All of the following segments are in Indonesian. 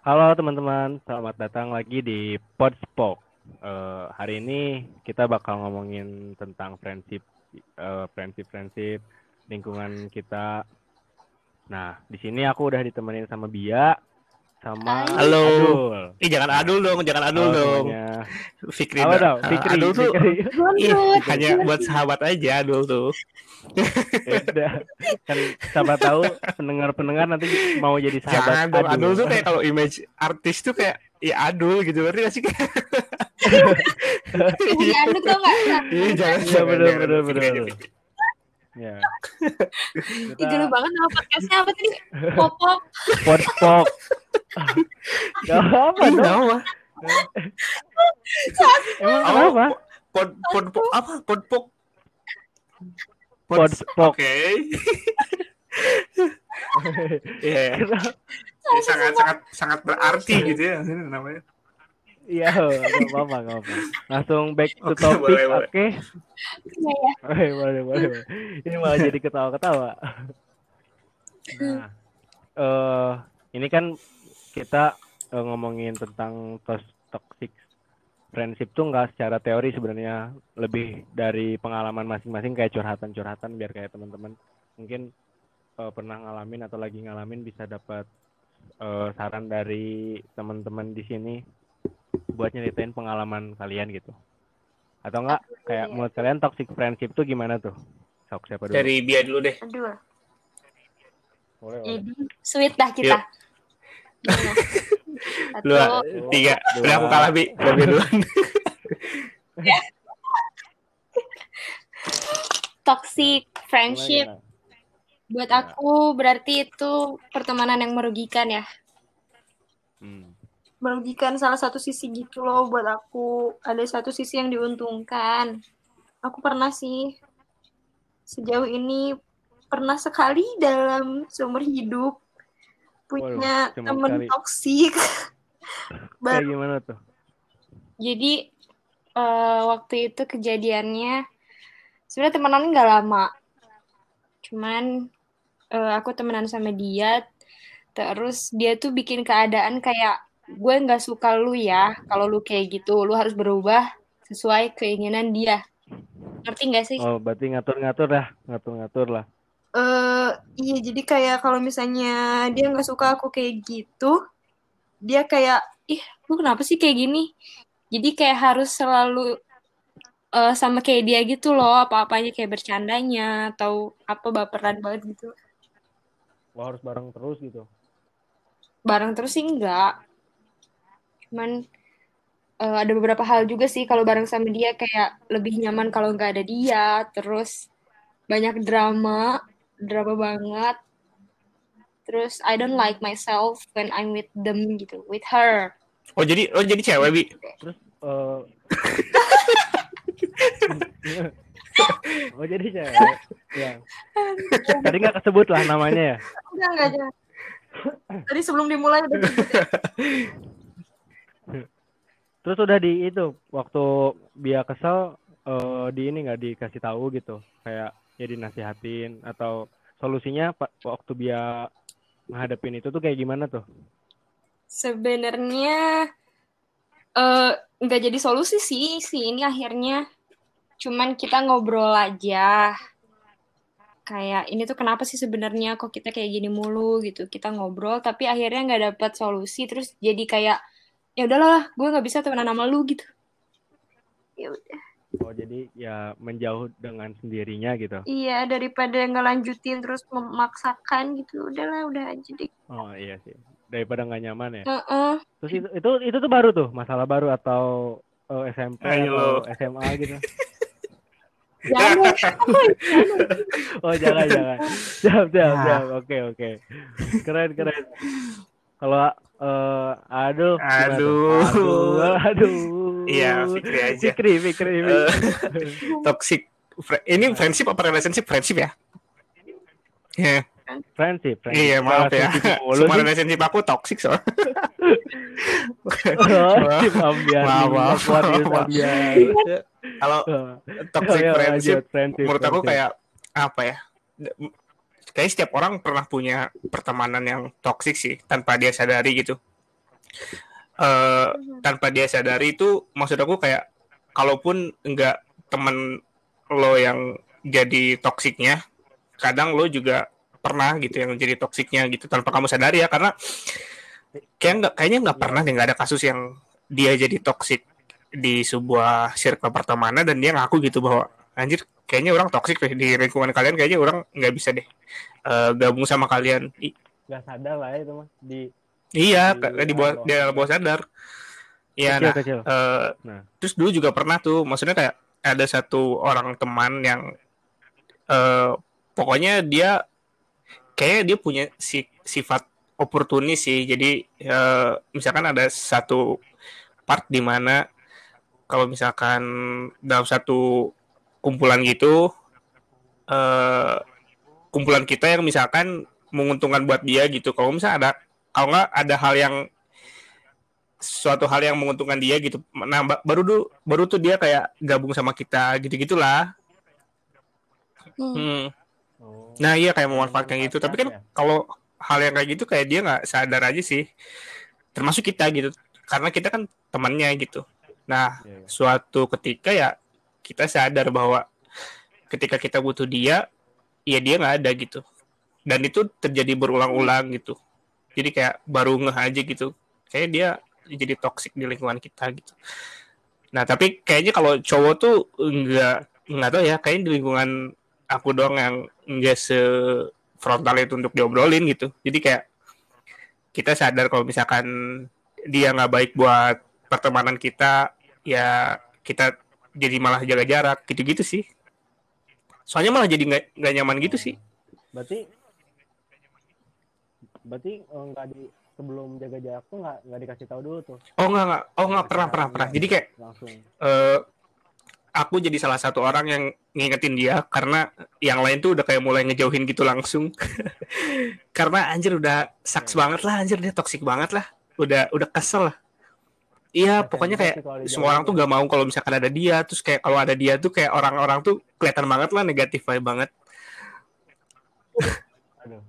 Halo teman-teman, selamat datang lagi di Podspok. Uh, hari ini kita bakal ngomongin tentang friendship, uh, friendship, friendship, lingkungan kita. Nah, di sini aku udah ditemenin sama Bia, sama Halo. Adul. Ih jangan adul dong, jangan adul Oh, dong. namanya. Fikri. Apa dah. dong? Ah, Fikri, adul tuh Fikri. ih, Guntur. hanya buat sahabat aja adul tuh. Ya udah. Kan siapa tahu pendengar-pendengar nanti mau jadi Jangan sahabat dong, adul tuh kayak kalau image artis tuh kayak ya adul gitu berarti gak sih kayak Punya anduk tau gak? Iya jangan Iya, jangan, bener, jangan. Ya. Ih, gelo banget nama podcastnya apa tadi? Popok. Podspok. Gak apa dong. kenapa? Emang kenapa? Pod pod pod apa? Pod pok. Podspok. Oke. Iya. Ini sangat sangat sangat berarti gitu ya ini namanya. Iya, nggak apa-apa, nggak apa. Langsung back to Oke, topic, oke? Iya ya. Oke, boleh, boleh, boleh. Ini malah jadi ketawa-ketawa. Nah, eh ini kan kita eh, ngomongin tentang toxic friendship tuh nggak secara teori sebenarnya lebih dari pengalaman masing-masing kayak curhatan-curhatan biar kayak teman-teman mungkin eh, pernah ngalamin atau lagi ngalamin bisa dapat eh, saran dari teman-teman di sini buat nyeritain pengalaman kalian gitu. Atau enggak kayak Iya. menurut kalian toxic friendship tuh gimana tuh? Sok siapa dulu? Dari Bia dulu deh. Aduh. Boleh, boleh. Jadi sweet dah kita. Satu. tiga. Dua. Udah aku kalah Bi. Udah Bia duluan. Toxic friendship. Gimana? Buat aku berarti itu pertemanan yang merugikan ya. Hmm. Merugikan salah satu sisi gitu loh buat aku. Ada satu sisi yang diuntungkan. Aku pernah sih sejauh ini pernah sekali dalam seumur hidup punya Waduh, temen sekali. toksik. Kayak Baru gimana tuh? Jadi eh, waktu itu kejadiannya sebenarnya temenan nggak lama, cuman eh, aku temenan sama dia, terus dia tuh bikin keadaan kayak gue nggak suka lu ya, kalau lu kayak gitu, lu harus berubah sesuai keinginan dia. Ngerti nggak sih? Oh, berarti ngatur-ngatur dah, ngatur-ngatur lah. eh iya jadi kayak kalau misalnya dia nggak suka aku kayak gitu, dia kayak ih lu kenapa sih kayak gini? Jadi kayak harus selalu eh, sama kayak dia gitu loh, apa-apanya kayak bercandanya atau apa baperan banget gitu. Wah, harus bareng terus gitu. Bareng terus sih enggak. Cuman eh, ada beberapa hal juga sih kalau bareng sama dia kayak lebih nyaman kalau nggak ada dia, terus banyak drama, drama banget. Terus I don't like myself when I'm with them gitu, with her. Oh jadi oh jadi cewek Bi. Terus eh Oh, jadi cewek. Ya. Tadi nggak kesebut lah namanya ya. Enggak, enggak. Tadi sebelum dimulai udah gitu. Terus udah di itu waktu dia kesel eh, di ini nggak dikasih tahu gitu, kayak ya dinasihatin atau solusinya waktu dia menghadapin itu tuh kayak gimana tuh? Sebenarnya eh nggak jadi solusi sih si ini akhirnya. Cuman kita ngobrol aja. Kayak ini tuh kenapa sih sebenarnya kok kita kayak gini mulu gitu. Kita ngobrol tapi akhirnya nggak dapet solusi terus jadi kayak ya udahlah gue nggak bisa temenan sama lu gitu. Ya udah. Oh, jadi ya menjauh dengan sendirinya gitu. Iya daripada ngelanjutin terus memaksakan gitu. Udahlah udah aja deh. Oh iya sih. Daripada nggak nyaman ya. Heeh. Terus itu itu itu tuh baru tuh masalah baru atau eh, SMP Ayo. atau SMA gitu. Jangan. Oh jangan jangan. Nah. siap. Oke oke. Keren keren. Kalau eh aduh. Aduh. Aduh. Aduh. Iya, Fikri aja. Fikri Fikri. Fikri. Eh, toxic ini friendship apa relationship friendship ya? Iya, Friendship, friendship. iya maaf ya. Semua relationship aku toxic soalnya. Oh. Maaf, maaf, maaf. Kalau toxic friendship menurut aku kayak apa ya? Kayak setiap orang pernah punya pertemanan yang toxic sih tanpa dia sadari gitu. eh tanpa dia sadari itu maksud aku kayak kalaupun enggak temen lo yang jadi toksiknya kadang lo juga pernah gitu yang jadi toksiknya gitu tanpa kamu sadari ya karena kayak nggak kayaknya nggak pernah deh nggak ada kasus yang dia jadi toksik di sebuah circle pertemanan dan dia ngaku gitu bahwa anjir kayaknya orang toksik deh di lingkungan kalian. Kayaknya orang nggak bisa deh eh, gabung sama kalian. Nggak sadar lah ya itu mah. Di iya Di- kayak di bawah di bawah sadar. Iya, kecil nah, kecil. eh, Nah. terus dulu juga pernah tuh, maksudnya kayak ada satu orang teman yang eh pokoknya dia kayak dia punya si, sifat oportunis sih. Jadi eh, misalkan ada satu part di mana kalau misalkan dalam satu kumpulan gitu eh kumpulan kita yang misalkan menguntungkan buat dia gitu. Kalau misalnya ada kalau nggak ada hal yang suatu hal yang menguntungkan dia gitu. Nah, ba- baru dulu baru tuh dia kayak gabung sama kita gitu-gitulah. Hmm. Hmm. Oh. Nah, iya kayak memanfaatkan gitu. Tapi kan Ya. kalau hal yang kayak gitu kayak dia nggak sadar aja sih. Termasuk kita gitu. Karena kita kan temannya gitu. Nah, Iya, iya. suatu ketika ya kita sadar bahwa ketika kita butuh dia, ya dia nggak ada gitu. Dan itu terjadi berulang-ulang gitu. Jadi kayak baru ngeh aja gitu. Kayak dia jadi toksik di lingkungan kita gitu. Nah, tapi kayaknya kalau cowok tuh nggak nggak tahu ya, kayaknya di lingkungan aku doang yang nggak se frontal itu untuk diobrolin gitu. Jadi kayak kita sadar kalau misalkan dia nggak baik buat pertemanan kita, ya kita jadi malah jaga jarak gitu-gitu sih. Soalnya malah jadi nggak nggak nyaman gitu sih. berarti berarti eh, nggak di sebelum jaga jarak tuh nggak nggak dikasih tahu dulu tuh Oh nggak nggak, oh nggak pernah pernah pernah. Jadi kayak langsung eh, aku jadi salah satu orang yang ngingetin dia karena yang lain tuh udah kayak mulai ngejauhin gitu langsung. karena anjir udah saks banget lah, anjir dia toksik banget lah. Udah udah kesel lah. Iya, pokoknya kayak semua orang tuh gak mau kalau misalkan ada dia, terus kayak kalau ada dia tuh kayak orang-orang tuh kelihatan banget lah negatif banget. aduh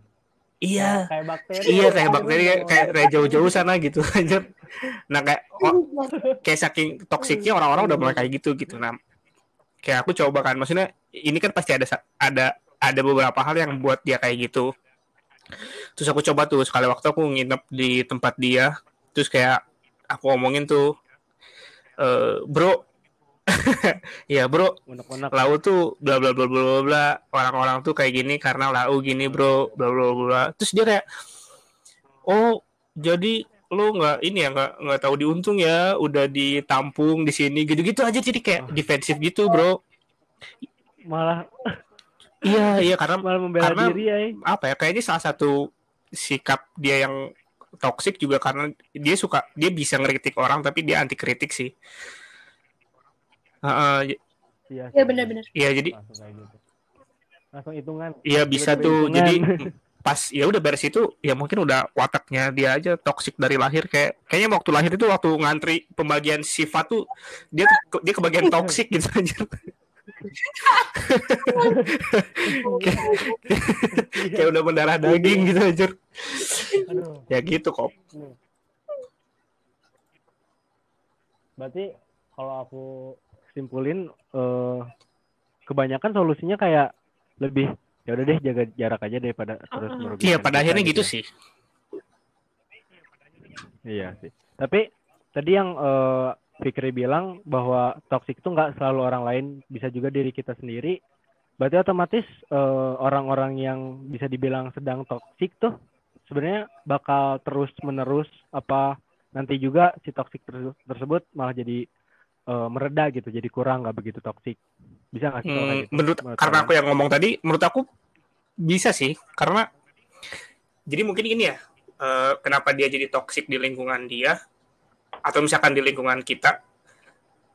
Iya, kayak bakteri iya kayak Aduh, bakteri kayak, mau- kayak, kayak jauh-jauh sana gitu anjir. Nah kayak oh, kayak saking toksiknya orang-orang udah mulai kayak gitu gitu. Nah, kayak aku coba kan, maksudnya ini kan pasti ada ada ada beberapa hal yang buat dia kayak gitu. Terus aku coba tuh sekali waktu aku nginep di tempat dia, terus kayak aku ngomongin tuh, eh bro, ya bro, unek-unek. Lau tuh bla bla bla bla bla orang-orang tuh kayak gini karena lau gini bro bla bla bla terus dia kayak oh jadi lu nggak ini ya nggak nggak tahu diuntung ya udah ditampung di sini gitu-gitu aja. Jadi kayak Ah. defensif gitu bro. Malah iya iya karena malah membela Karena- diri ya. apa ya kayaknya salah satu sikap dia yang toksik juga karena dia suka dia bisa ngeritik orang tapi dia anti kritik sih Heeh, iya Ya benar-benar. iya jadi langsung gitu langsung hitungan Iya bisa Tiba-tiba tuh. hitungan. Jadi pas ya udah beres itu ya mungkin udah wataknya dia aja toksik dari lahir kayak kayaknya waktu lahir itu waktu ngantri pembagian sifat tuh dia dia kebagian toksik gitu aja. Kayak udah mendarah daging gitu aja. Ya gitu kok. Berarti kalau aku simpulin eh kebanyakan solusinya kayak lebih ya udah deh jaga jarak aja daripada terus Uh-uh. merugikan Iya pada akhirnya gitu ya. sih. Iya sih. Tapi tadi yang eh, Fikri bilang bahwa toksik itu nggak selalu orang lain, bisa juga diri kita sendiri. Berarti otomatis eh, orang-orang yang bisa dibilang sedang toksik tuh sebenarnya bakal terus menerus apa nanti juga si toksik terse- tersebut malah jadi eh, mereda gitu, jadi kurang nggak begitu toksik. Bisa nggak sih Hmm, gitu? menurut Menurut karena aku yang ngomong tadi, menurut aku bisa sih karena jadi mungkin gini ya, eh, kenapa dia jadi toksik di lingkungan dia atau misalkan di lingkungan kita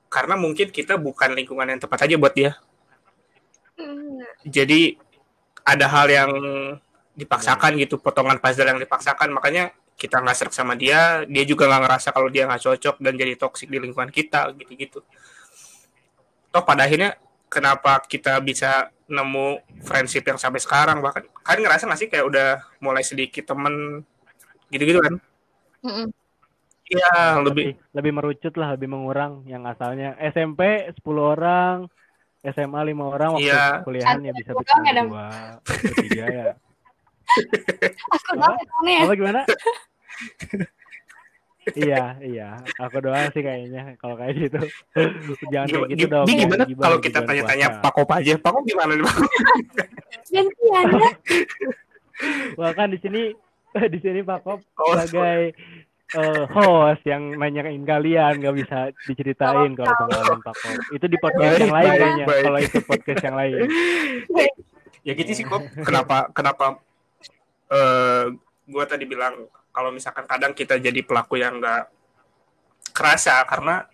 karena mungkin kita bukan lingkungan yang tepat aja buat dia. Jadi ada hal yang dipaksakan gitu, potongan puzzle yang dipaksakan, makanya kita nggak serak sama dia, dia juga nggak ngerasa kalau dia nggak cocok dan jadi toksik di lingkungan kita gitu-gitu. Toh pada akhirnya kenapa kita bisa nemu friendship yang sampai sekarang bahkan kan ngerasa nggak sih kayak udah mulai sedikit temen gitu-gitu kan? Mm-mm. Iya, lebih lebih lebih merucut lah, lebih mengurang yang asalnya SMP 10 orang, SMA 5 orang waktu Iya. kuliahan ya bisa doang ya, dua, bertiga ya. Aku doang ya. Gimana? iya, iya. Aku doang sih kayaknya kalau kayak gitu. Jangan kayak gitu Gi- dong. Gimana kalau kita tanya-tanya. Pak Kop aja? Pak Kop gimana nih, Pak? Gantian ya. Wah kan di sini di sini Pak Kop Oh, sebagai eh, host yang nanyain kalian nggak bisa diceritain kalau pengalaman Pak Kop. Itu di podcast Baik, yang lain baik, kayaknya. baik. Kalau itu podcast yang lain. ya gitu sih kok kenapa kenapa eh gue tadi bilang kalau misalkan kadang kita jadi pelaku yang nggak kerasa karena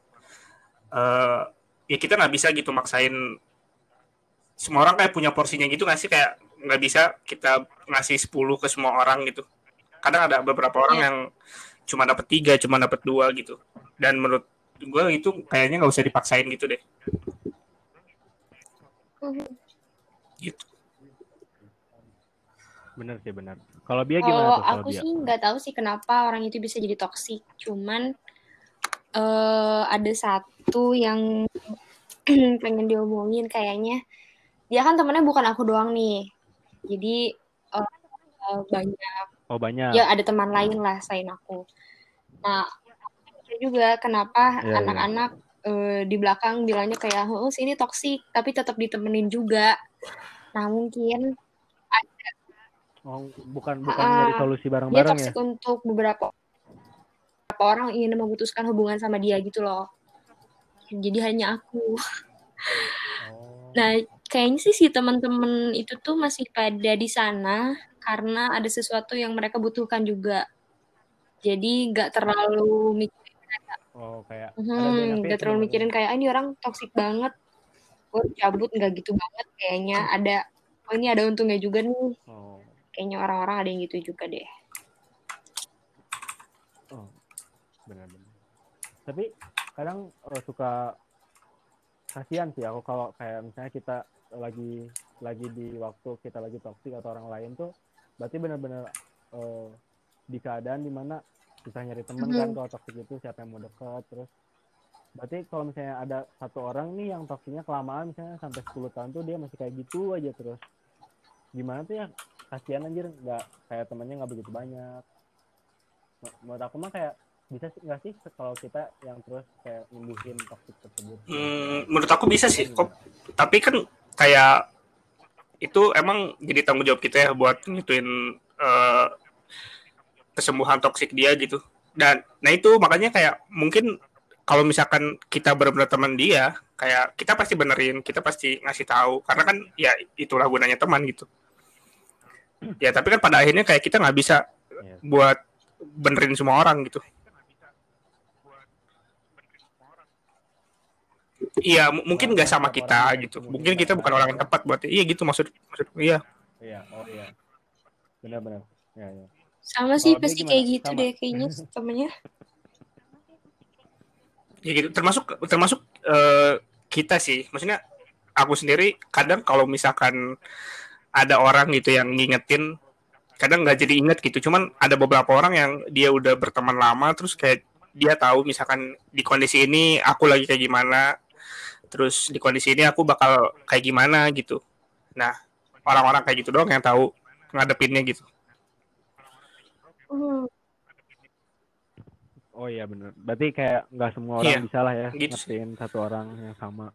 eh ya kita nggak bisa gitu maksain semua orang kayak punya porsinya gitu nggak sih kayak nggak bisa kita ngasih 10 ke semua orang gitu kadang ada beberapa orang Iya. yang cuma dapat tiga cuma dapat dua gitu dan menurut gue itu kayaknya nggak usah dipaksain gitu deh gitu Bener sih bener. Kalau Bia gimana Kalau aku Bia? sih nggak tahu sih kenapa orang itu bisa jadi toksik. Cuman eh ada satu yang pengen diomongin kayaknya. Dia kan temennya bukan aku doang nih. Jadi eh, banyak Oh banyak. ya ada teman lain lah selain aku. Nah, aku juga kenapa Iya, iya. anak-anak eh, di belakang bilangnya kayak, oh sini toksik, tapi tetap ditemenin juga. Nah mungkin Oh, bukan bukan Ah, nyari solusi dia bareng-bareng ya? toksik untuk beberapa beberapa orang ingin memutuskan hubungan sama dia gitu loh. Jadi hanya aku. Oh. Nah, kayaknya sih si teman-teman itu tuh masih pada di sana karena ada sesuatu yang mereka butuhkan juga. Jadi nggak terlalu mikirin, Oh kayak hmm, nggak terlalu mikirin kayak "Ah, ini orang toksik banget. Gue cabut nggak gitu banget kayaknya. Ada oh ini ada untungnya juga nih. Oh. Kayaknya orang-orang ada yang gitu juga deh. Oh, benar-benar. Tapi kadang eh, suka kasihan sih aku kalau kayak misalnya kita lagi lagi di waktu kita lagi toksik atau orang lain tuh berarti benar-benar eh, di keadaan di mana susah nyari temen kan Mhm. kalau toksik itu siapa yang mau dekat terus berarti kalau misalnya ada satu orang nih yang toksiknya kelamaan misalnya sampai 10 tahun tuh dia masih kayak gitu aja terus. Gimana tuh ya? Kasihan anjir nggak kayak temennya nggak begitu banyak. Menur- menurut aku mah kayak bisa sih nggak sih kalau kita yang terus kayak nyembuhin toksik tersebut? Hmm, menurut aku bisa sih kok tapi kan kayak itu emang jadi tanggung jawab kita ya buat ngituin eh, kesembuhan toksik dia gitu. Dan nah itu makanya kayak mungkin kalau misalkan kita benar-benar teman dia kayak kita pasti benerin kita pasti ngasih tahu. Karena kan ya itulah gunanya teman gitu. Ya tapi kan pada akhirnya kayak kita nggak bisa Iya. buat benerin semua orang gitu Iya, mu- mungkin nggak sama kita gitu. Mungkin kita bukan orang yang tepat buat iya gitu maksud maksud iya. iya oh iya benar-benar ya, ya. Sama sih pasti kayak gitu Sama? deh kayaknya temennya. Ya gitu. Termasuk termasuk eh, kita sih. Maksudnya aku sendiri kadang kalau misalkan ada orang gitu yang ngingetin kadang nggak jadi inget gitu. Cuman ada beberapa orang yang dia udah berteman lama terus kayak dia tahu misalkan di kondisi ini aku lagi kayak gimana terus di kondisi ini aku bakal kayak gimana gitu. Nah, orang-orang kayak gitu doang yang tahu ngadepinnya gitu. Hmm. oh iya benar berarti kayak nggak semua orang Iya, bisa lah ya gitu ngertiin satu orang yang sama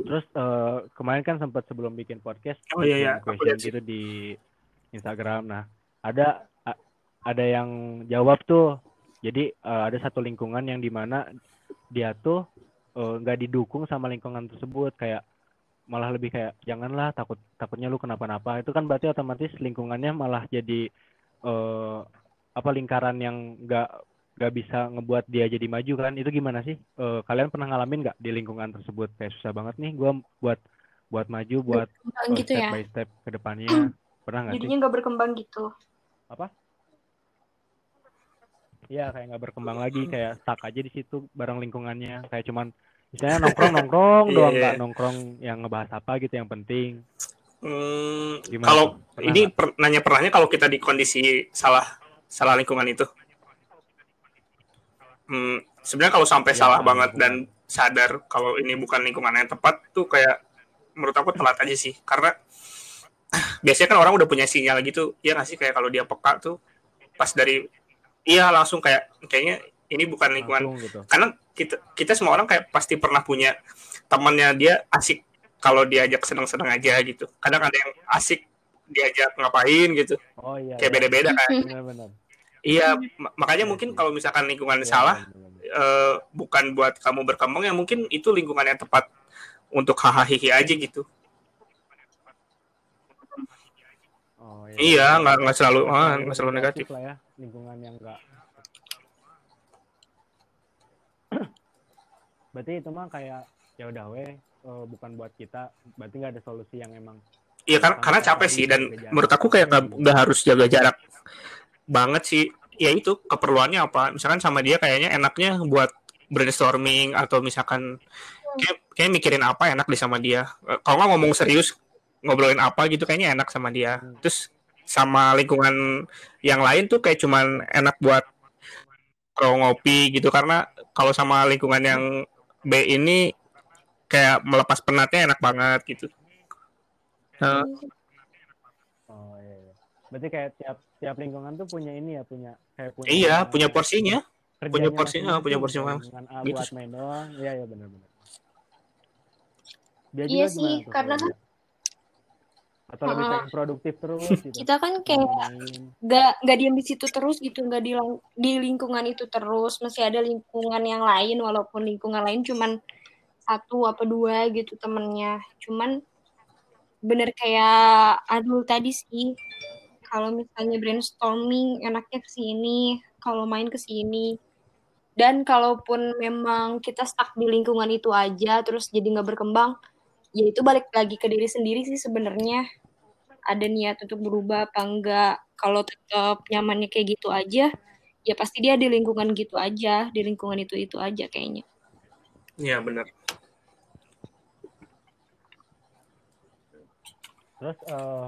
terus eh, kemarin kan sempat sebelum bikin podcast Oh iya, iya. question gitu di Instagram nah ada ada yang jawab tuh jadi eh, ada satu lingkungan yang di mana dia tuh eh, nggak didukung sama lingkungan tersebut. Kayak malah lebih kayak janganlah takut takutnya lu kenapa-napa. Itu kan berarti otomatis lingkungannya malah jadi eh, apa lingkaran yang nggak nggak bisa ngebuat dia jadi maju kan. Itu gimana sih? Eh, kalian pernah ngalamin nggak di lingkungan tersebut? Kayak susah banget nih gua buat buat maju buat gitu step ya. by step ke depannya. Pernah nggak sih? Jadinya nggak berkembang gitu. Iya kayak nggak berkembang lagi kayak stuck aja di situ bareng lingkungannya kayak cuman misalnya nongkrong nongkrong doang iya. nggak nongkrong yang ngebahas apa gitu yang penting Hmm, kalau? Pernah ini nggak? per- nanya pernahnya kalau kita di kondisi salah salah lingkungan itu. hmm, sebenarnya kalau sampai Ya, salah salah banget lingkungan. dan sadar kalau ini bukan lingkungan yang tepat tuh kayak menurut aku telat aja sih karena biasanya kan orang udah punya sinyal gitu ya nggak sih kayak kalau dia peka tuh pas dari iya langsung kayak kayaknya ini bukan lingkungan. langsung gitu. Karena kita kita semua orang kayak pasti pernah punya temannya dia asik kalau diajak seneng-seneng aja gitu. Kadang ada yang asik diajak ngapain gitu. Oh iya kayak iya. beda-beda kan. Benar-benar. Iya ma- makanya mungkin kalau misalkan lingkungan Iya, salah benar-benar. eh, bukan buat kamu berkembang ya mungkin itu lingkungan yang tepat untuk hahaha aja gitu oh iya nggak nggak selalu Nggak ah, nggak selalu negatif lah ya lingkungan yang enggak berarti itu mah kayak ya udah weh eh, bukan buat kita berarti nggak ada solusi yang emang Iya karena karena capek sih dan menurut aku kayak nggak harus jaga jarak banget sih. Ya itu keperluannya apa? Misalkan sama dia kayaknya enaknya buat brainstorming atau misalkan kayak, kayak mikirin apa enak di sama dia. Kalau nggak ngomong serius ngobrolin apa gitu kayaknya enak sama dia. Terus sama lingkungan yang lain tuh kayak cuman enak buat kalau ngopi gitu karena kalau sama lingkungan yang B ini kayak melepas penatnya enak banget gitu. Nah, oh iya, iya. berarti kayak tiap tiap lingkungan tuh punya ini ya punya kayak punya Iya, punya porsinya. punya porsinya, punya porsi Kalau masing- gitu buat main doang iya iya benar-benar dia Iya juga sih, tuh karena dia? Atau lebih pengen produktif terus gitu Kita kan kayak nggak nggak diam di situ terus gitu, nggak di di lingkungan itu terus, masih ada lingkungan yang lain walaupun lingkungan lain cuman satu apa dua gitu temennya. Cuman bener kayak Adul tadi sih, kalau misalnya brainstorming enaknya ke sini, kalau main ke sini. Dan kalaupun memang kita stuck di lingkungan itu aja terus jadi nggak berkembang, ya itu balik lagi ke diri sendiri sih sebenarnya ada niat untuk berubah apa enggak kalau tetap nyamannya kayak gitu aja ya pasti dia di lingkungan gitu aja di lingkungan itu itu aja kayaknya Iya benar. terus eh,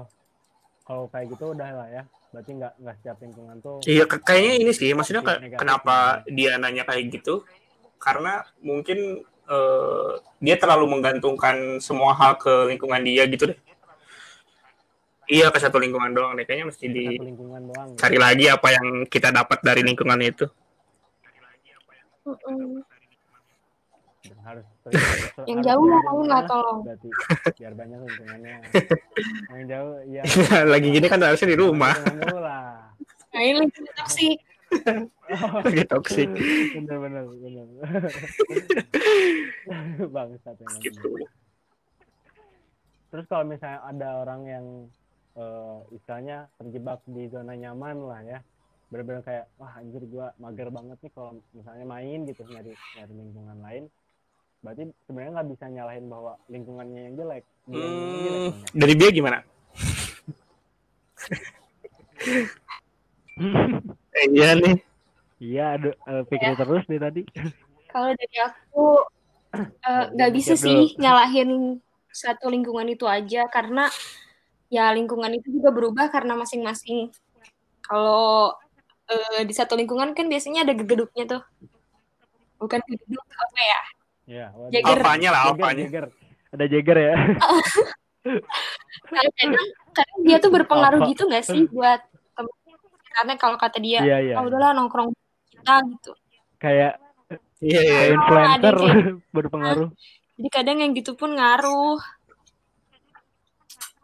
kalau kayak gitu udah lah ya berarti nggak nggak setiap lingkungan tuh Iya kayaknya ini sih maksudnya negatif, kenapa negatif. dia nanya kayak gitu? Karena mungkin eh, dia terlalu menggantungkan semua hal ke lingkungan dia gitu deh. Iya ke satu lingkungan doang deh. Kayaknya mesti lingkungan doang gitu. lagi apa yang kita dapat dari lingkungan itu. Dan harus Yang jauh dari lah, tolong. berarti biar banyak lingkungannya yang jauh ya Lagi gini kan harusnya di rumah. Nah ini lingkungan toksik Lagi toksik. bener bener bener bangsat emang Gitu. terus kalau misalnya ada orang yang eh, istilahnya terjebak di zona nyaman lah ya bener-bener kayak wah anjir gua mager banget nih kalau misalnya main gitu nyari nyari lingkungan lain berarti sebenarnya nggak bisa nyalahin bahwa lingkungannya yang jelek dia yang jelek Hmm, banyak. dari dia gimana? Eh, iya nih. iya ada eh, pikir terus nih tadi kalau dari aku eh, nggak bisa Siap sih nyalahin satu lingkungan itu aja karena ya lingkungan itu juga berubah karena masing-masing kalau eh, di satu lingkungan kan biasanya ada gegeduknya tuh bukan gegeduk apa ya ya. Jager. Alfanya lah, Jager. Jager. ada Jager ya kadang kadang dia tuh berpengaruh Apa? gitu nggak sih buat karena kalau kata dia iya iya. Ah udahlah nongkrong kita gitu. Kayak Iya, iya. kayak influencer berpengaruh. jadi kadang yang gitu pun ngaruh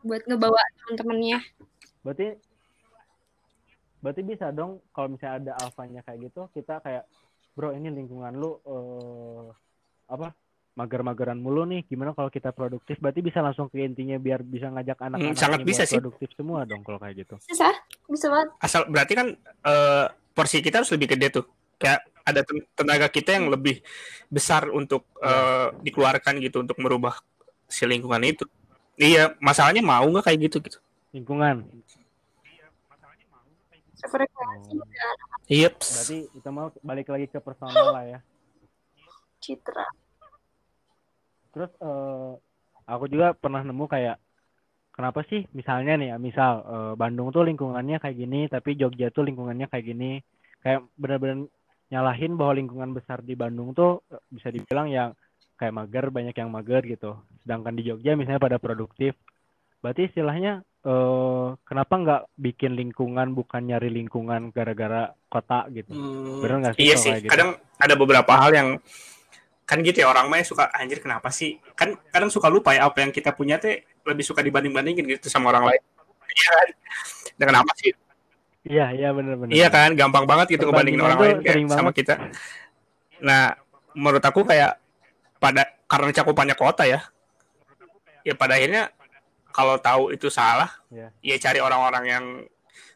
buat ngebawa teman-temannya berarti berarti bisa dong kalau misalnya ada alfanya kayak gitu kita kayak bro ini lingkungan lu eh, apa mager-mageran mulu nih. Gimana kalau kita produktif? Berarti bisa langsung ke intinya biar bisa ngajak anak-anak Hmm, sangat bisa sih. produktif semua dong kalau kayak gitu. Bisa bisa banget. Asal berarti kan eh, porsi kita harus lebih gede tuh. Kayak ada ten- tenaga kita yang lebih besar untuk eh, dikeluarkan gitu untuk merubah si lingkungan itu. Iya masalahnya mau nggak kayak gitu gitu? Lingkungan. Frekuensi Oh, dan iya berarti kita mau balik lagi ke personal lah ya. Citra terus eh, aku juga pernah nemu kayak kenapa sih misalnya nih ya misal eh, Bandung tuh lingkungannya kayak gini tapi Jogja tuh lingkungannya kayak gini. Kayak bener-bener nyalahin bahwa lingkungan besar di Bandung tuh eh, bisa dibilang yang kayak mager banyak yang mager gitu. Sedangkan di Jogja misalnya pada produktif. Berarti istilahnya eh kenapa nggak bikin lingkungan bukan nyari lingkungan gara-gara kota gitu? Hmm, Bener nggak sih iya sih. gitu? kadang ada beberapa hal yang kan gitu ya orang mah suka anjir kenapa sih kan kadang suka lupa ya apa yang kita punya teh lebih suka dibanding bandingin gitu sama orang lain iya kan dan kenapa sih iya iya bener-bener Iya kan, gampang banget gitu ngebandingin orang lain kayak sama banget. kita. Nah, menurut aku kayak pada karena cakupannya kota ya, ya pada akhirnya kalau tahu itu salah, Iya. ya cari orang-orang yang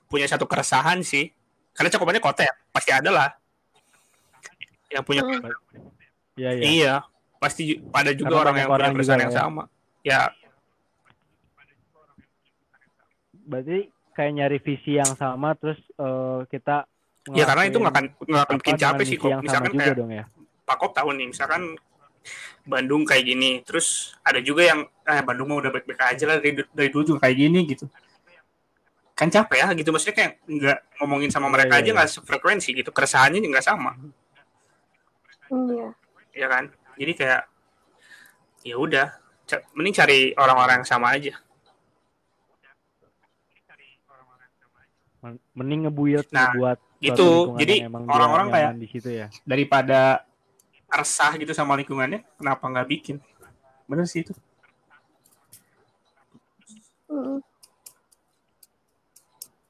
punya satu keresahan sih. Karena cakupannya kota ya, pasti ada lah. Yang punya, Hmm. Iya iya iya, pasti pada juga Karena orang yang punya orang juga keresahan yang ya. sama. Ya, berarti kayak nyari visi yang sama terus eh, kita ya karena itu nggak akan nggak akan bikin capek sih kok. Misalkan juga kayak dong ya Pak Kop tahu nih, misalkan Bandung kayak gini, terus ada juga yang eh Bandung mah udah baik-baik aja lah dari, dari dulu juga kayak gini gitu. Kan capek ya gitu, maksudnya kayak nggak ngomongin sama Iya, mereka iya, aja iya. nggak sefrekuensi gitu, keresahannya nggak sama, Iya. Ya kan? Jadi kayak ya udah, mending cari orang-orang yang sama aja. Men- mending ngebuyut Nah, suatu gitu. Jadi orang-orang kayak- di situ ya Daripada resah gitu sama lingkungannya, kenapa nggak bikin? Bener sih itu.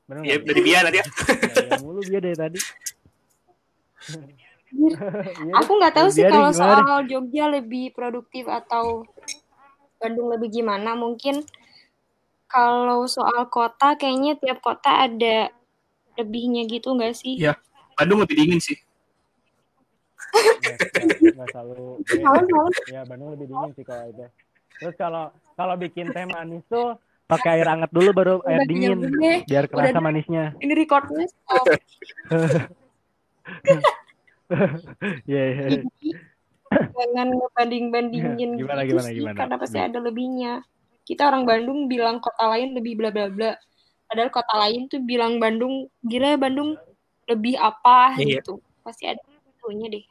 Bener Ya dari dia nanti ya. ya, mulu dia dari tadi Aku nggak tahu sih kalau soal Jogja lebih produktif atau Bandung lebih gimana. Mungkin kalau soal kota, kayaknya tiap kota ada lebihnya gitu nggak sih? Iya. Bandung lebih dingin sih. Nggak- nggak- selalu ya Bandung lebih dingin sih kalau itu terus kalau kalau bikin teh manis tuh pakai air hangat dulu baru air udah dingin biar kerasa manisnya. Ini recordnya Iya, iya. Jangan ngebanding-bandingin Gimana, gitu gimana, sih, gimana? karena pasti Bi. ada lebihnya. Kita orang Bandung bilang kota lain lebih bla bla bla. Padahal kota lain tuh bilang Bandung, gila ya Bandung lebih apa Iya. gitu. Pasti ada itunya deh.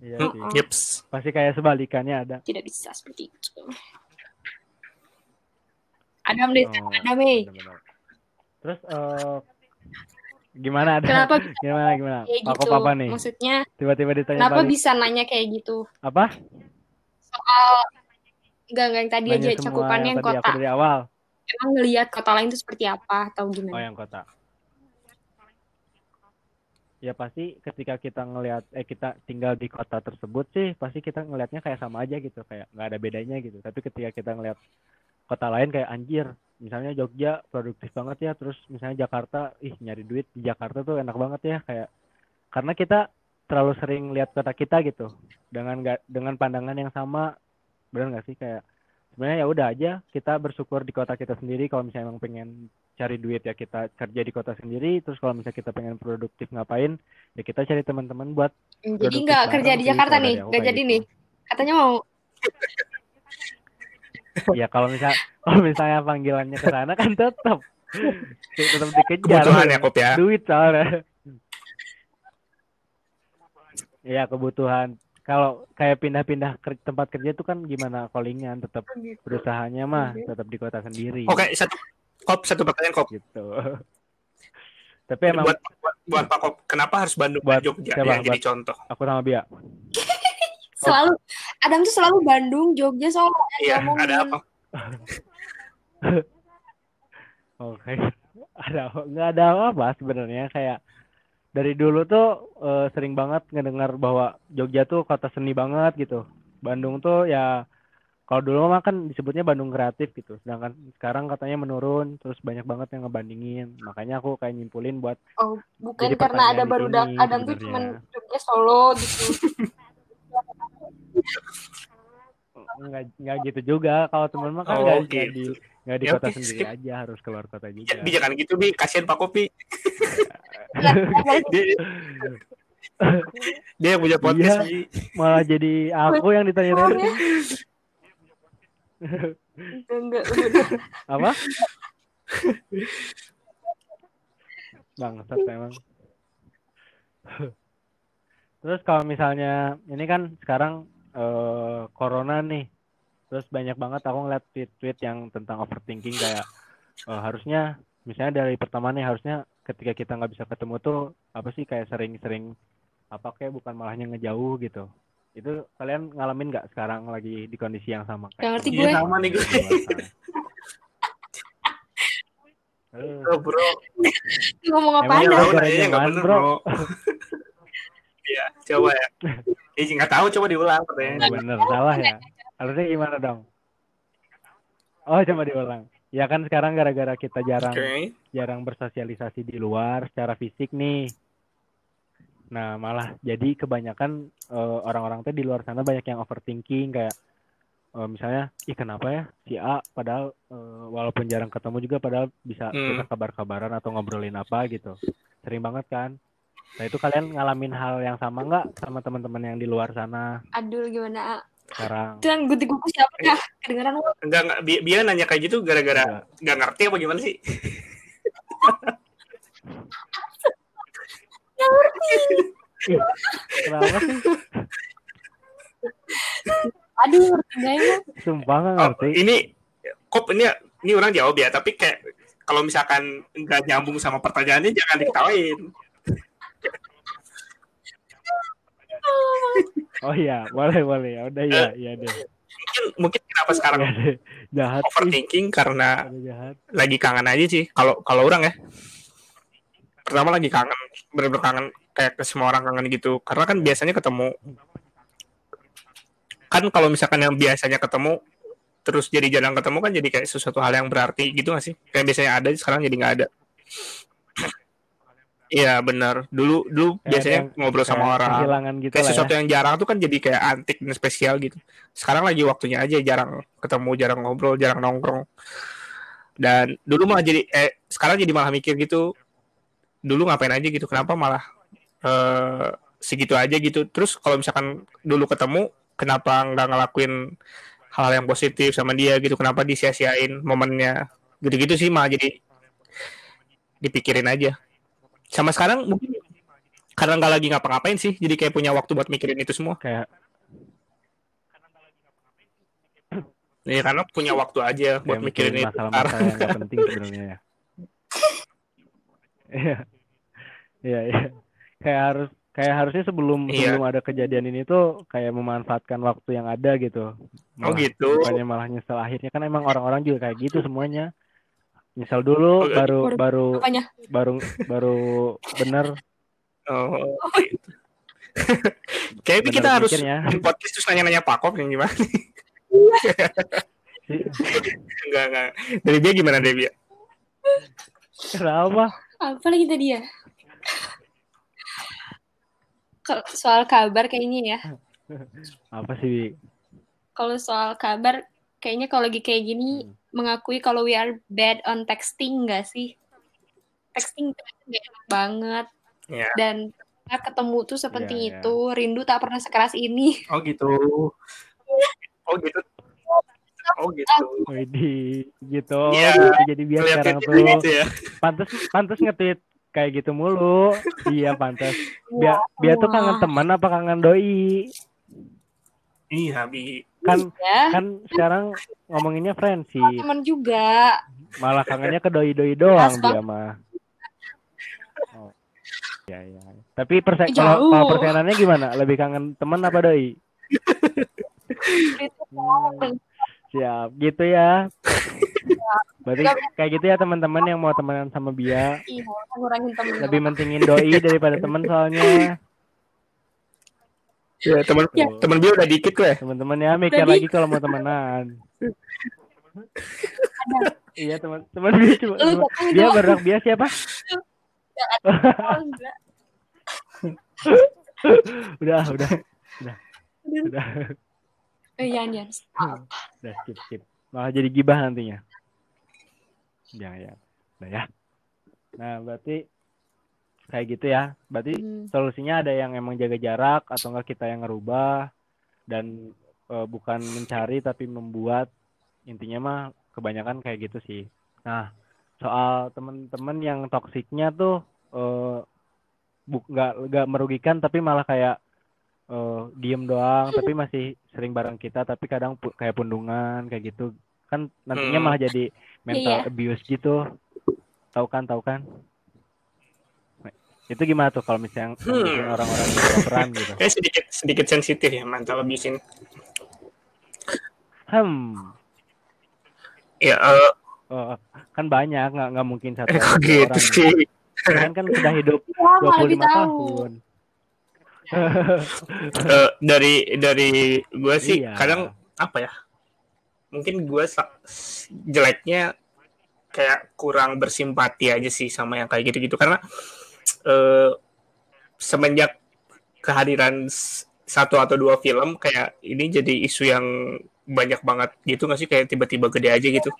Iya Hmm, sih. Yeps. Pasti kayak sebalikannya ada. Tidak bisa seperti itu. Adam deh, Oh, Adam eh. Terus eh, gimana ada? Kenapa Gimana gimana? kayak Aku gitu? apa nih? Maksudnya, Tiba-tiba ditanya kenapa balik. bisa nanya kayak gitu? Apa? Soal enggak enggak yang tadi Nanya aja cakupannya yang yang kota. aku dari awal. Emang ngelihat kota lain itu seperti apa atau Oh gimana? yang kota. Ya pasti ketika kita ngelihat eh kita tinggal di kota tersebut sih pasti kita ngelihatnya kayak sama aja gitu kayak nggak ada bedanya gitu. Tapi ketika kita ngelihat kota lain kayak anjir, misalnya Jogja produktif banget ya, terus misalnya Jakarta, ih nyari duit di Jakarta tuh enak banget ya kayak karena kita terlalu sering lihat kota kita gitu dengan nggak dengan pandangan yang sama benar nggak sih kayak sebenarnya ya udah aja kita bersyukur di kota kita sendiri kalau misalnya emang pengen cari duit ya kita kerja di kota sendiri terus kalau misalnya kita pengen produktif ngapain ya kita cari teman-teman buat Jadi nggak kerja di Jakarta nih, nggak jadi gitu. nih. Katanya mau ya kalau misal kalau misalnya panggilannya ke sana kan tetap tetap dikejar. Kebutuhan ya, Kop ya. duit soalnya. Ya kebutuhan. Kalau kayak pindah-pindah ker- tempat kerja itu kan gimana callingan? Tetap berusahanya mah tetap di kota sendiri. Oke, satu Kop, satu pertanyaan Kop. gitu. Tapi emang Buat, buat, buat Pak Kop, kenapa harus Bandung Buat Jogja? siapa? yang jadi contoh? aku sama Bia Selalu Adam tuh selalu Bandung, Jogja, Solo yang Iya, ngomongin. ada apa? Oke, ada nggak ada apa sebenarnya kayak dari dulu tuh eh, sering banget ngedengar bahwa Jogja tuh kota seni banget gitu. Bandung tuh ya kalau dulu mah kan disebutnya Bandung kreatif gitu. Sedangkan sekarang katanya menurun, terus banyak banget yang ngebandingin. Makanya aku kayak nyimpulin buat Oh, bukan karena ada sini Adam tuh cuma Jogja, Solo gitu. nggak nggak gitu juga. Kalau teman mah kan Oh, nggak nggak di nggak di Ya, kota sendiri skip. aja, harus keluar kota Ya, juga. Bi, jangan gitu, Bi. Kasihan Pak Kopi. dia, dia yang punya podcast. Bi. Malah jadi aku yang ditanya terus. ya. Enggak, enggak, apa bangsat emang Terus kalau misalnya ini kan sekarang eh, corona nih, terus banyak banget aku ngeliat tweet-tweet yang tentang overthinking kayak eh, harusnya misalnya dari pertama nih harusnya ketika kita nggak bisa ketemu tuh apa sih kayak sering-sering apa kayak bukan malahnya ngejauh gitu. Itu kalian ngalamin nggak sekarang lagi di kondisi yang sama Gak ngerti Iya gue. sama nih gue. Oh, bro. Ngomong Emang apaan ya, dah? Bro, bro. Iya, coba ya. Eh, nggak tahu, coba diulang pertanyaannya. Bener, salah ya. Harusnya gimana dong? Oh, coba diulang. Ya kan sekarang gara-gara kita jarang Oke. jarang bersosialisasi di luar secara fisik nih. Nah, malah jadi kebanyakan eh, orang-orang tuh di luar sana banyak yang overthinking kayak eh, misalnya, ih kenapa ya si A padahal eh, walaupun jarang ketemu juga padahal bisa Hmm. kita kabar-kabaran atau ngobrolin apa gitu. Sering banget kan? Nah, itu kalian ngalamin hal yang sama nggak sama teman-teman yang di luar sana Aduh gimana? sekarang? Itu yang gue gue siapa dah? Kedengeran lu. Enggak, enggak. Bi- Dia nanya kayak gitu gara-gara Enggak. nggak ngerti apa gimana sih? Kenapa sih? Aduh, ngerti gak ya? Sumpah nggak Oh, ngerti. ini kok ini ini orang jawab ya, tapi kayak kalau misalkan nggak nyambung sama pertanyaannya jangan diketawain. Oh iya, boleh boleh. Ya udah ya, iya deh. Mungkin mungkin kenapa sekarang Iya deh. Jahat. Overthinking karena ada jahat. lagi kangen aja sih. Kalau kalau orang ya. Pertama lagi kangen, bener-bener kangen kayak ke semua orang kangen gitu. Karena kan biasanya ketemu kan kalau misalkan yang biasanya ketemu terus jadi jarang ketemu kan jadi kayak sesuatu hal yang berarti gitu gak sih? Kayak biasanya ada sekarang jadi nggak ada. Iya benar. Dulu dulu Kayak biasanya yang- ngobrol sama Kayak orang. Kehilangan gitu Kayak lah sesuatu ya. yang jarang tuh kan jadi kayak antik dan spesial gitu. Sekarang lagi waktunya aja jarang ketemu, jarang ngobrol, jarang nongkrong. Dan dulu malah jadi eh sekarang jadi malah mikir gitu. Dulu ngapain aja gitu? Kenapa malah eh segitu aja gitu? Terus kalau misalkan dulu ketemu, kenapa nggak ngelakuin hal-hal yang positif sama dia gitu? Kenapa disia-siain momennya? Gitu-gitu sih malah jadi dipikirin aja. Sama sekarang mungkin karena nggak lagi ngapa-ngapain sih, jadi kayak punya waktu buat mikirin itu semua. Kayak Ya karena punya waktu aja kayak buat mikirin itu. masalah-masalah yang nggak penting sebenarnya ya. Iya. Iya, iya. Kayak harus kayak harusnya sebelum Iya. sebelum ada kejadian ini tuh kayak memanfaatkan waktu yang ada gitu. Oh Malah- gitu. Bukannya malah nyesel akhirnya kan emang orang-orang juga kayak gitu semuanya. Nyesel dulu Oh, baru baru- baru Apanya? baru baru bener Oh. gitu. Kayaknya bener kita harus bikin podcast terus nanya-nanya Pak Kop yang gimana? enggak, enggak. Dari dia gimana dia? Bia? Kenapa? Apa lagi tadi ya? Kalau soal kabar kayaknya ya. Apa sih? Bi? Kalau soal kabar kayaknya kalau lagi kayak gini Hmm. mengakui kalau we are bad on texting enggak sih? Texting tuh nggak enak banget Ya. dan ketemu tuh sepenting Iya, iya. itu. Rindu tak pernah sekeras ini. Oh gitu. Oh gitu. Oh gitu. Widih, gitu. Iya. gitu. Jadi biar sekarang kayak tuh gitu ya. pantas pantas nge-tweet kayak gitu mulu. Iya, pantas. Biar biar tuh kangen teman apa kangen doi? Iya, Bi. Kan Ya, kan sekarang ngomonginnya friendship. teman juga. Malah kangennya ke doi-doi doang dia mah. Oh. Iya, iya. Tapi perse kalau kalau persenannya gimana? Lebih kangen teman apa doi? Hmm, siap, gitu ya. Berarti kayak gitu ya teman-teman yang mau temenan sama Bia. Iya, ngurangin temen. Lebih mentingin doi daripada teman soalnya. Ya, teman Ya. teman Bi udah dikit kok ya. Teman-teman ya mikir Tadi- lagi kalau mau temenan. iya teman teman Bia cuma dia berdak Bia siapa? Oh, enggak. udah, udah, udah, Oh, iya, iya. udah skip skip. Malah jadi gibah nantinya. Ya ya, udah ya. Nah berarti kayak gitu ya. Berarti Hmm. solusinya ada yang emang jaga jarak atau enggak kita yang ngerubah dan eh, bukan mencari tapi membuat intinya mah kebanyakan kayak gitu sih. Nah soal temen-temen yang toksiknya tuh eh, bu- nggak nggak merugikan tapi malah kayak eh, diem doang tapi masih sering bareng kita tapi kadang pu- kayak pundungan kayak gitu kan nantinya Hmm. malah jadi mental Iya. abuse gitu tahu kan tahu kan itu gimana tuh kalau misalnya Hmm. orang-orang baperan gitu Kayak sedikit sedikit sensitif ya mental abuse ini. hmm Ya, eh, oh, kan banyak nggak nggak mungkin satu eh, kok dua gitu orang sih? kan kan sudah hidup Lama lebih 25 tahu. tahun Eh, dari dari gue sih Iya. kadang apa ya? Mungkin gue jeleknya kayak kurang bersimpati aja sih sama yang kayak gitu-gitu karena eh, semenjak kehadiran satu atau dua film kayak ini jadi isu yang banyak banget gitu nggak sih kayak tiba-tiba gede aja gitu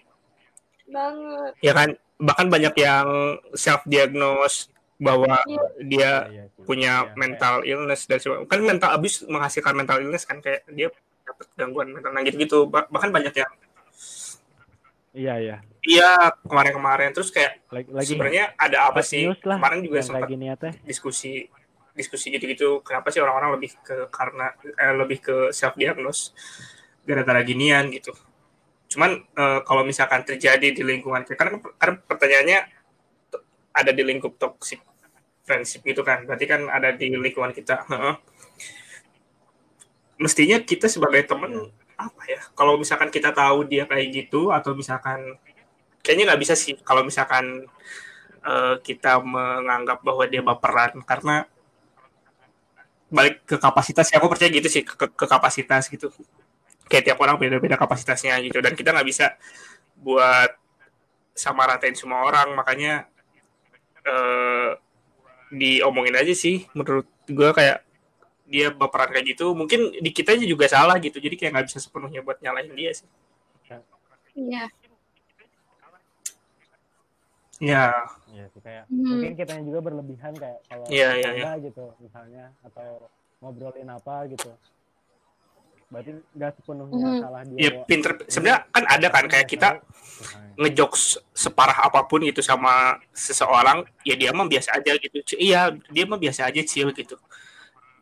Banget. ya kan bahkan banyak yang self diagnose bahwa Iya. dia Iya sih. punya Iya, mental illness dan sebagainya. kan mental abuse menghasilkan mental illness kan kayak dia dapat gangguan mental nah gitu-gitu Bah- bahkan banyak yang iya iya. Iya kemarin-kemarin. Terus kayak lagi lagi sebenarnya ada apa sih? lah kemarin juga sempat ya diskusi diskusi gitu-gitu. Kenapa sih orang-orang lebih ke karena eh, lebih ke self diagnose gara-gara ginian gitu. Cuman eh, kalau misalkan terjadi di lingkungan kita karena, karena pertanyaannya ada di lingkup toxic friendship gitu kan. Berarti kan ada di lingkungan kita. Heeh. mestinya kita sebagai teman apa ya kalau misalkan kita tahu dia kayak gitu atau misalkan kayaknya nggak bisa sih kalau misalkan eh, kita menganggap bahwa dia baperan karena balik ke kapasitas ya aku percaya gitu sih ke, ke kapasitas gitu. Kayak tiap orang beda-beda kapasitasnya gitu dan kita nggak bisa buat sama ratain semua orang makanya eh, diomongin aja sih menurut gue kayak dia baperan kayak gitu mungkin di kita juga salah gitu jadi kayak nggak bisa sepenuhnya buat nyalahin dia sih Iya. ya Iya sih kayak Hmm. mungkin kitanya juga berlebihan kayak kalau Iya, iya, bercanda gitu misalnya atau ngobrolin apa gitu. Berarti nggak sepenuhnya Hmm. salah dia. ya bahwa pinter sebenarnya kan ada kan kayak kita misalnya. ngejokes separah apa pun gitu sama seseorang ya dia mah biasa aja gitu iya dia mah biasa aja chill gitu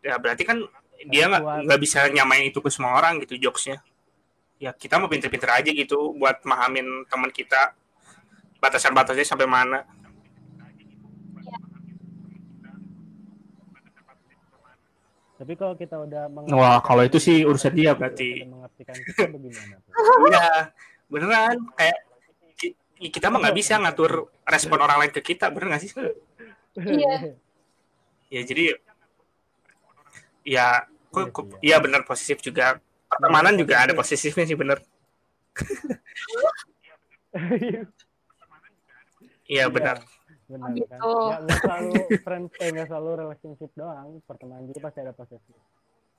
ya berarti kan dia nggak nggak bisa nyamain itu ke semua orang gitu jokesnya. Ya kita mau pinter-pinter aja gitu buat mahamin teman kita. Batasan-batasnya sampai mana. Tapi kalau kita udah Wah, kalau itu sih urusan dia berarti. kita bagaimana iya beneran. Kayak ki- kita mah nggak bisa ngatur respon orang lain ke kita bener nggak sih? Iya. ya jadi ya kok, Iya kok iya bener posesif juga pertemanan juga ada posesifnya sih bener iya benar Benar Gitu. kan. Ya nggak selalu friends, eh nggak selalu relationship doang, pertemanan juga pasti ada posesif.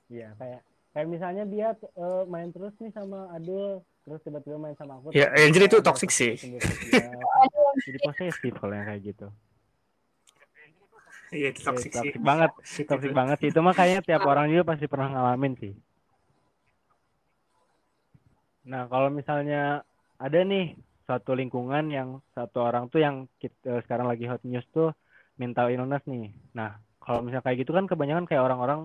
Iya kayak kayak misalnya dia eh, main terus nih sama Adul, terus tiba-tiba main sama aku. Ya, terus Angel itu toxic sih. Jadi posesif kalau yang kayak gitu. Iya itu Iya, toxic sih toxic banget, Toxic banget sih. Itu mah kayaknya tiap orang juga pasti pernah ngalamin sih. Nah, kalau misalnya ada nih satu lingkungan yang satu orang tuh yang kita, sekarang lagi hot news tuh mental illness nih. Nah, kalau misalnya kayak gitu kan kebanyakan kayak orang-orang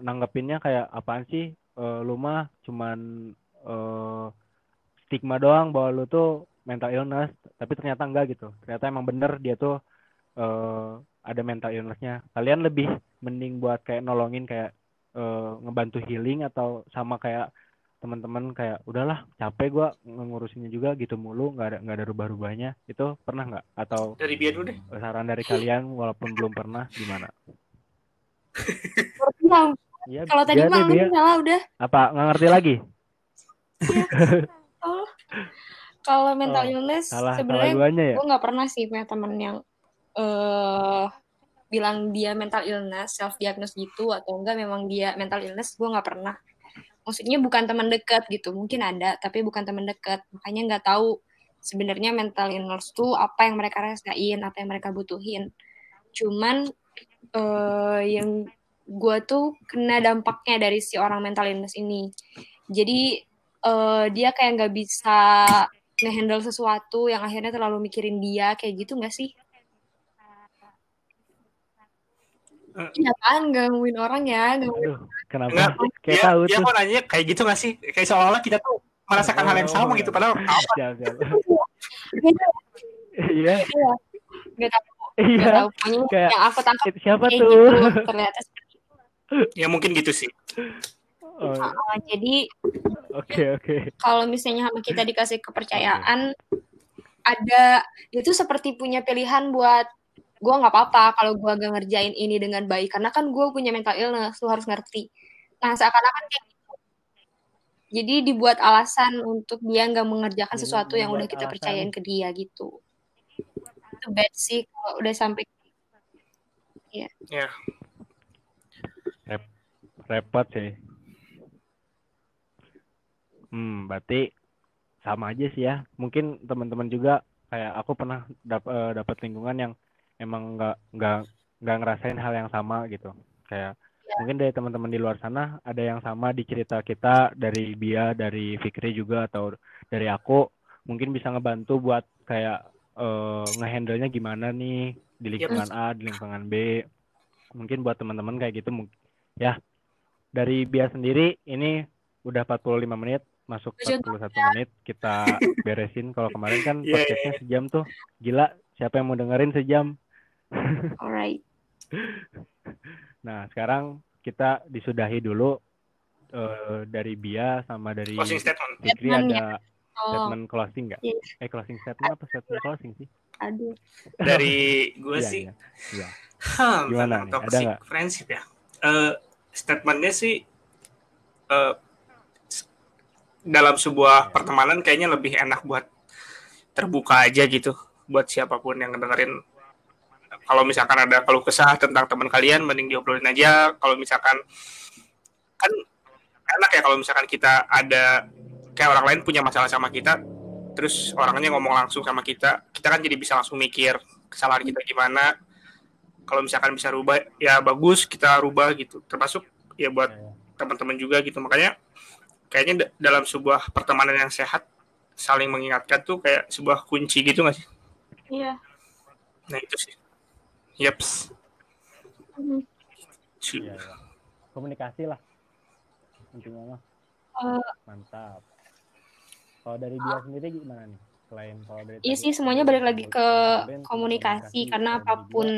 nanggepinnya kayak apaan sih? Eh, lu mah cuman eh, stigma doang bahwa lu tuh mental illness, tapi ternyata enggak gitu. Ternyata emang bener dia tuh eh, ada mental illness-nya. Kalian lebih mending buat kayak nolongin kayak eh, ngebantu healing atau sama kayak teman-teman kayak udahlah capek gua ngurusinnya juga gitu mulu nggak ada nggak ada rubah-rubahnya. Itu pernah nggak? Atau dari biar dulu deh. saran dari kalian walaupun belum pernah gimana? Iya, kalau tadi biar mah salah udah. apa nggak ngerti lagi? Oh. Kalau mental Oh, illness sebenarnya ya? gue nggak pernah sih punya temen yang eh bilang dia mental illness, self diagnose gitu atau enggak memang dia mental illness, gue nggak pernah. Maksudnya bukan teman dekat gitu, mungkin ada tapi bukan teman dekat, makanya nggak tahu sebenarnya mental illness tuh apa yang mereka rasain, apa yang mereka butuhin. Cuman eh yang gue tuh kena dampaknya dari si orang mental illness ini. Jadi eh dia kayak nggak bisa ngehandle sesuatu yang akhirnya terlalu mikirin dia kayak gitu nggak sih? Iya kan, gangguin orang ya. Gangguin. Aduh, kenapa? Enggak, Kayak dia, tahu dia tuh. kok nanya kayak gitu gak sih? Kayak seolah-olah kita tuh merasakan hal yang sama Oh, gitu. Padahal apa? Siap, siap. Beda, Iya, Iya. Gak tahu, iya. gak tahu. Pokoknya Kayak- yang aku tangkap Itu Siapa tuh? gitu. Ternyata seperti itu. Ya mungkin gitu sih. Oh, Uh, jadi Oke, oke. kalau misalnya sama kita dikasih kepercayaan, ada itu seperti punya pilihan buat gue nggak apa-apa kalau gue gak ngerjain ini dengan baik karena kan gue punya mental illness lu harus ngerti nah seakan-akan kayak gitu jadi dibuat alasan untuk dia nggak mengerjakan Jadi sesuatu yang udah kita alasan. percayain ke dia gitu itu bad sih kalau udah sampai Ya. Repot sih. Hmm, berarti sama aja sih ya. Mungkin teman-teman juga kayak aku pernah dap eh, dapat lingkungan yang emang nggak nggak nggak ngerasain hal yang sama gitu. Kayak mungkin dari teman-teman di luar sana ada yang sama di cerita kita dari Bia, dari Fikri juga atau dari aku mungkin bisa ngebantu buat kayak eh, ngehandle-nya gimana nih di lingkungan A, di lingkungan B. Mungkin buat teman-teman kayak gitu mung- ya. Dari Bia sendiri ini udah 45 menit, masuk Tujuh 41 menit kita beresin. Kalau kemarin kan Iya, iya, podcastnya sejam tuh. Gila, siapa yang mau dengerin sejam? Alright Nah, sekarang kita disudahi dulu eh, dari Bia sama dari Closing statement. Fikri Statement ada oh statement closing nggak? Iya. Eh closing statement apa statement closing sih? aduh Dari gue Iya, sih, iya. Iya. hmm, Gimana nih? Ada nggak? friendship ya. Eh, statementnya sih eh, s- dalam sebuah pertemanan kayaknya lebih enak buat terbuka aja gitu buat siapa pun yang ngedengerin. Kalau misalkan ada keluh kesah tentang teman kalian, mending diobrolin aja. Kalau misalkan kan enak ya kalau misalkan kita ada kayak orang lain punya masalah sama kita, terus orangnya ngomong langsung sama kita, kita kan jadi bisa langsung mikir kesalahan kita gimana. Kalau misalkan bisa rubah, ya bagus kita rubah gitu. Termasuk ya buat teman-teman juga gitu. Makanya kayaknya da- dalam sebuah pertemanan yang sehat, saling mengingatkan tuh kayak sebuah kunci gitu nggak sih? iya Nah itu sih. Iya, iya. Komunikasi lah. Intinya mah. Eh, Mantap. Kalau dari Bia sendiri gimana nih? Selain kalau dari Iya sih semuanya balik lagi ke kemarin, komunikasi karena apa pun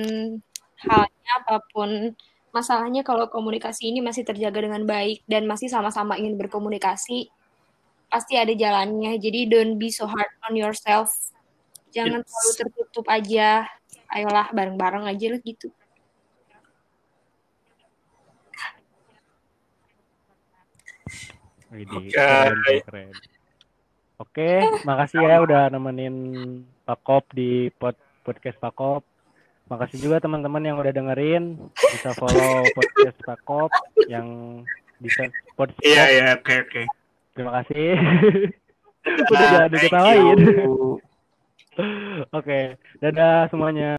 halnya apa pun masalahnya kalau komunikasi ini masih terjaga dengan baik dan masih sama-sama ingin berkomunikasi pasti ada jalannya. Jadi don't be so hard on yourself. Jangan Yes. terlalu tertutup aja. Ayolah bareng-bareng aja lah gitu. Oke. tuh, keren. Oke, makasih ya udah nemenin Pak Kop di pod podcast Pak Kop. Makasih juga teman-teman yang udah dengerin. Bisa follow podcast Pak Kop yang bisa podcast Iya Kop. iya oke oke. Terima kasih. udah jangan Thank diketawain. Oke, dadah semuanya.